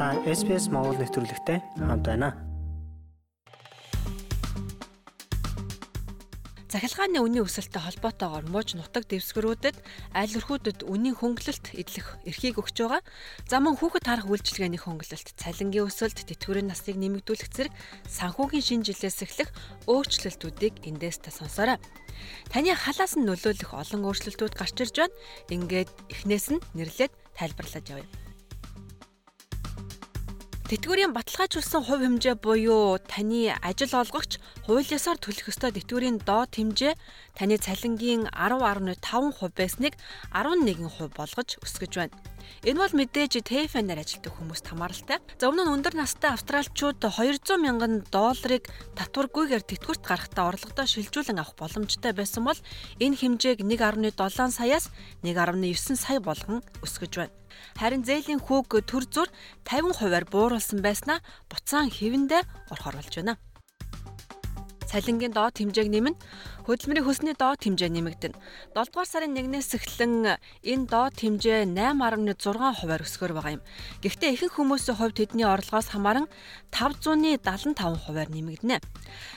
Та SPS Монгол нэвтрүүлэгтэй хамт байна. Захилгааны үнийн өсөлттэй холбоотойгоор мууж нутаг дэвсгэрүүдэд аль өрхүүдэд үнийн хөнгөлөлт эдлэх эрхийг өгч байгаа. За мөн хүүхэд харах үйлчилгээний хөнгөлөлт, цалингийн өсөлт, тэтгэврийн насныг нэмэгдүүлэх зэрэг санхүүгийн шинэ жилээс эхлэх өөрчлөлтүүдийг эндээс та сонсоорой. Таны халаас нь нөлөөлөх олон өөрчлөлтүүд гарч ирж байна. Ингээд эхнээс нь нэрлээд тайлбарлаж явъя. Тэтгэврийн баталгаажуулсан хувь хэмжээ буюу таны ажил олгогч хуулиасаар төлөх ёстой тэтгэврийн доод хэмжээ таны цалингийн 10.5% байсныг 11% болгож өсгөж байна. Энэ бол мэдээж TFN-аар ажилладаг хүмүүст хамааралтай. За өмнө нь өндөр настай австралчууд 200 мянган долларыг татваргүйгээр тэтгэврт гаргахтаа орлогодоо шилжүүлэн авах боломжтой байсан бол энэ хэмжээг 1.7 саяас 1.9 сая болгон өсгөж байна. Харин зээлийн хүүг төр зүр 50%-аар бууруулсан байснаа буцаан хэвэндээ орохор болж байна. Цалингийн доод хэмжээг нэмнэ хөдөлмөрийн хөлсний доод хэмжээ нэмэгдэнэ. 7 дугаар сарын 1-ээс эхлэн энэ доод хэмжээ 8.6 хувиар өсгөр байгаа юм. Гэхдээ ихэнх хүмүүсийн хувьд тэдний орлогоос хамааран 575 хувиар нэмэгдэнэ.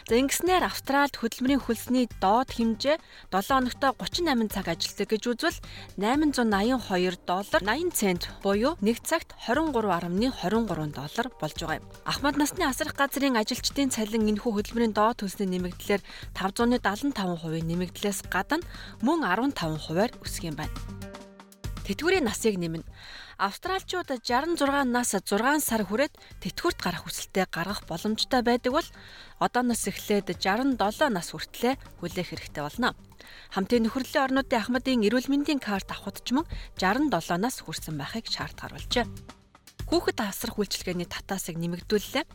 За ингэснээр Австральд хөдөлмөрийн хөлсний доод хэмжээ 7 хоногт 38 цаг ажилладаг гэж үзвэл 882 доллар 80 цент буюу 1 цагт 23.23 доллар болж байгаа юм. Ахмад насны асрах газрын ажилчдын цалин энэхүү хөдөлмөрийн доод хөлсний нэмэгдлэр 575 15% нэмэгдлээс гадна мөн 15%-аар өсөх юм байна. Тэтгэврийн насыг нэмнэ. Австралчууд 66 нас 6 сар хүрээд тэтгэврт гарах хүсэлтэд гаргах боломжтой байдаг бол одооноос эхлээд 67 нас хүртлээр хүлээх хэрэгтэй болно. Хамтын нөхөрлөлийн орнуудын ахмадын эрүүл мэндийн карт авахд ч мөн 67 нас хүрсэн байхыг шаард гаргалжээ. Хүүхэд асрах үйлчилгээний татаасыг нэмэгдүүллээ.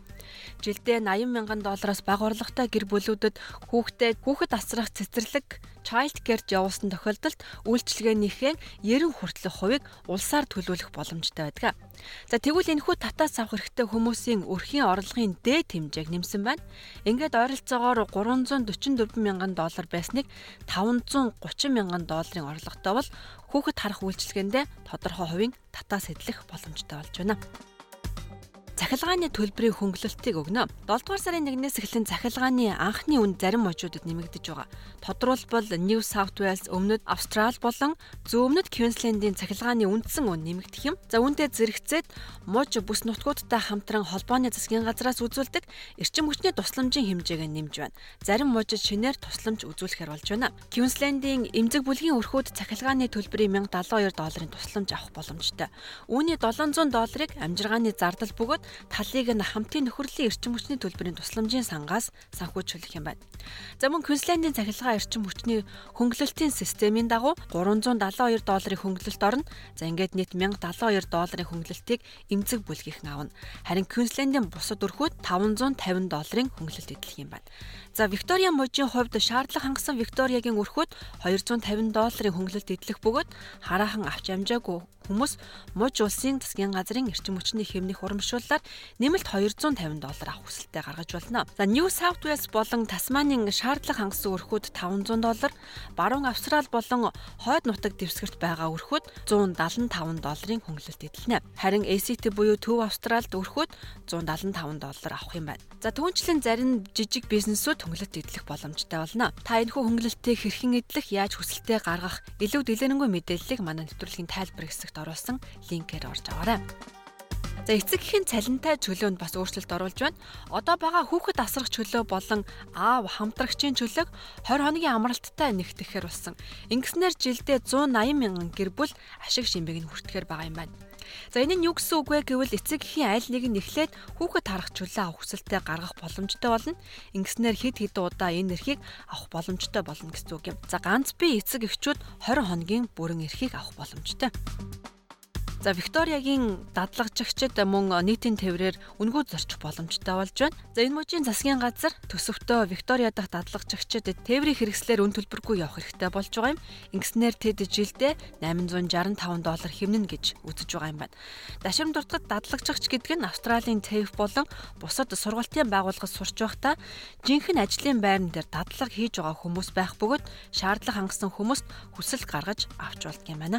Жилдээ 80 мянган доллараас бага орлоготой гэр бүлүүдэд хүүхдэд хүүхэд асрах цэцэрлэг child care-т явуулсан тохиолдолд үйлчилгээнийхээ 90 хүртэлх хувийг улсаар төлөвлөх боломжтой байдаг. За тэгвэл энэхүү татаас авах хэрэгтэй хүмүүсийн өрхийн орлогын дээд хэмжээг нэмсэн байна. Ингээд ойролцоогоор 344 мянган доллар байсныг 530 мянган долларын орлоготой бол хүүхэд харах үйлчилгээндээ тодорхой хувийн татаас эдлэх боломжтой болж байна захилгааны төлбөрийн хөнгөлөлтийг өгнө. 7 дугаар сарын 1-ээс эхлэн захилгааны анхны үн зарим мужуудад нэмэгдэж байгаа. Тодорхойлбол New South Wales өмнөд Австрал болон зүүн өмнөд Queensland-ийн захилгааны үндсэн үн нэмэгдэх юм. За үүнтэй зэрэгцээд муж бүс нутгуудтай хамтран холбооны засгийн газраас үзүүлдэг эрчим хүчний тусламжийн хэмжээг нэмж байна. Зарим мужид шинээр тусламж үзүүлэхээр болж байна. Queensland-ийн эмзэг бүлгийн өрхүүд захилгааны төлбөрийн 1072 долларын тусламж авах боломжтой. Үүний 700 долларыг амжиргааны зардал бөгөөд талыг нь хамтын нөхөрлөлийн эрчим хүчний төлбөрийн тусламжийн сангаас санхүүжүүлэх юм байна. За мөн Квинслендийн цахилгаан эрчим хүчний хөнгөлөлтийн системийн дагуу 372 долларын хөнгөлөлт орно. За ингээд нийт 1072 долларын хөнгөлөлтийг эмзэг бүлгийнхэн авна. Харин Квинслендийн бусад өрхүүд 550 долларын хөнгөлөлт эдлэх юм байна. За Виктория мужийн хувьд шаардлага хангасан Викториягийн өрхөд 250 долларын хөнгөлөлт эдлэх бөгөөд хараахан авч амжаагүй хүмүүс муж улсын засгийн газрын эрчим хүчний хэмнэх урамшууллаар нэмэлт 250 доллар авах хүсэлтэд гаргаж болно. За New South Wales болон Тасманийн шаардлага хангасан өрхөд 500 доллар, баруун Австрал болон хойд нутаг дэвсгэрт байгаа өрхөд 175 долларын хөнгөлөлт эдлэнэ. Харин ACT буюу Төв Австралд өрхөд 175 доллар авах юм байна. За түүнчлэн зарим жижиг бизнесүүд хөнгөлөлт эдлэх боломжтой болно. Та энэхүү хөнгөлөлтийг хэрхэн эдлэх, яаж хүсэлтээ гаргах илүү дэлгэрэнгүй мэдээллийг манай нэвтрүүлгийн тайлбар хэсэгт оруулсан линкээр орж аваарай. За эцэг эхийн цалинтай чөлөөнд бас өөрчлөлт оруулж байна. Одоо байгаа хүүхэд асрах чөлөө болон аав хамтрагчийн чөлөөг 20 хоногийн амралттай нэгтгэхээр болсон. Ингэснээр жилдээ 180 мянган гэр бүл ашиг шимбэг нь хүртэхээр байгаа юм байна. За энэ нь юу гэсэн үг вэ гэвэл эцэг эхийн айл нэг нь эхлээд хүүхэд харах чөлөө авах хүсэлтэд гаргах боломжтой болно. Ингэснээр хэд хэдэн удаа энэ эрхийг авах боломжтой болно гэсэн үг юм. За ганц бие эцэг эхчүүд 20 хоногийн бүрэн эрхийг авах боломжтой. За Викториягийн дадлагжигчид мөн нийтийн тээврээр үнгүү зорчих боломжтой болж байна. За энэ мужийн засгийн газар төсөвтөө Виктория дахь дадлагжигчид тээврийн хэрэгслээр үн төлбөргүй явах хэрэгтэй болж байгаа юм. Ингэснээр тэд жилдээ 865 доллар хэмнэн гэж үзэж байгаа юм байна. Дашрам дуртагт дадлагжигч гэдэг нь Австралийн TAFE болон бусад сургалтын байгууллагад сурч байхдаа жинхэнэ ажлын байран дээр дадлага хийж байгаа хүмүүс байх бөгөөд шаардлага хангасан хүмүүст хүсэл гаргаж авч болдго юм байна.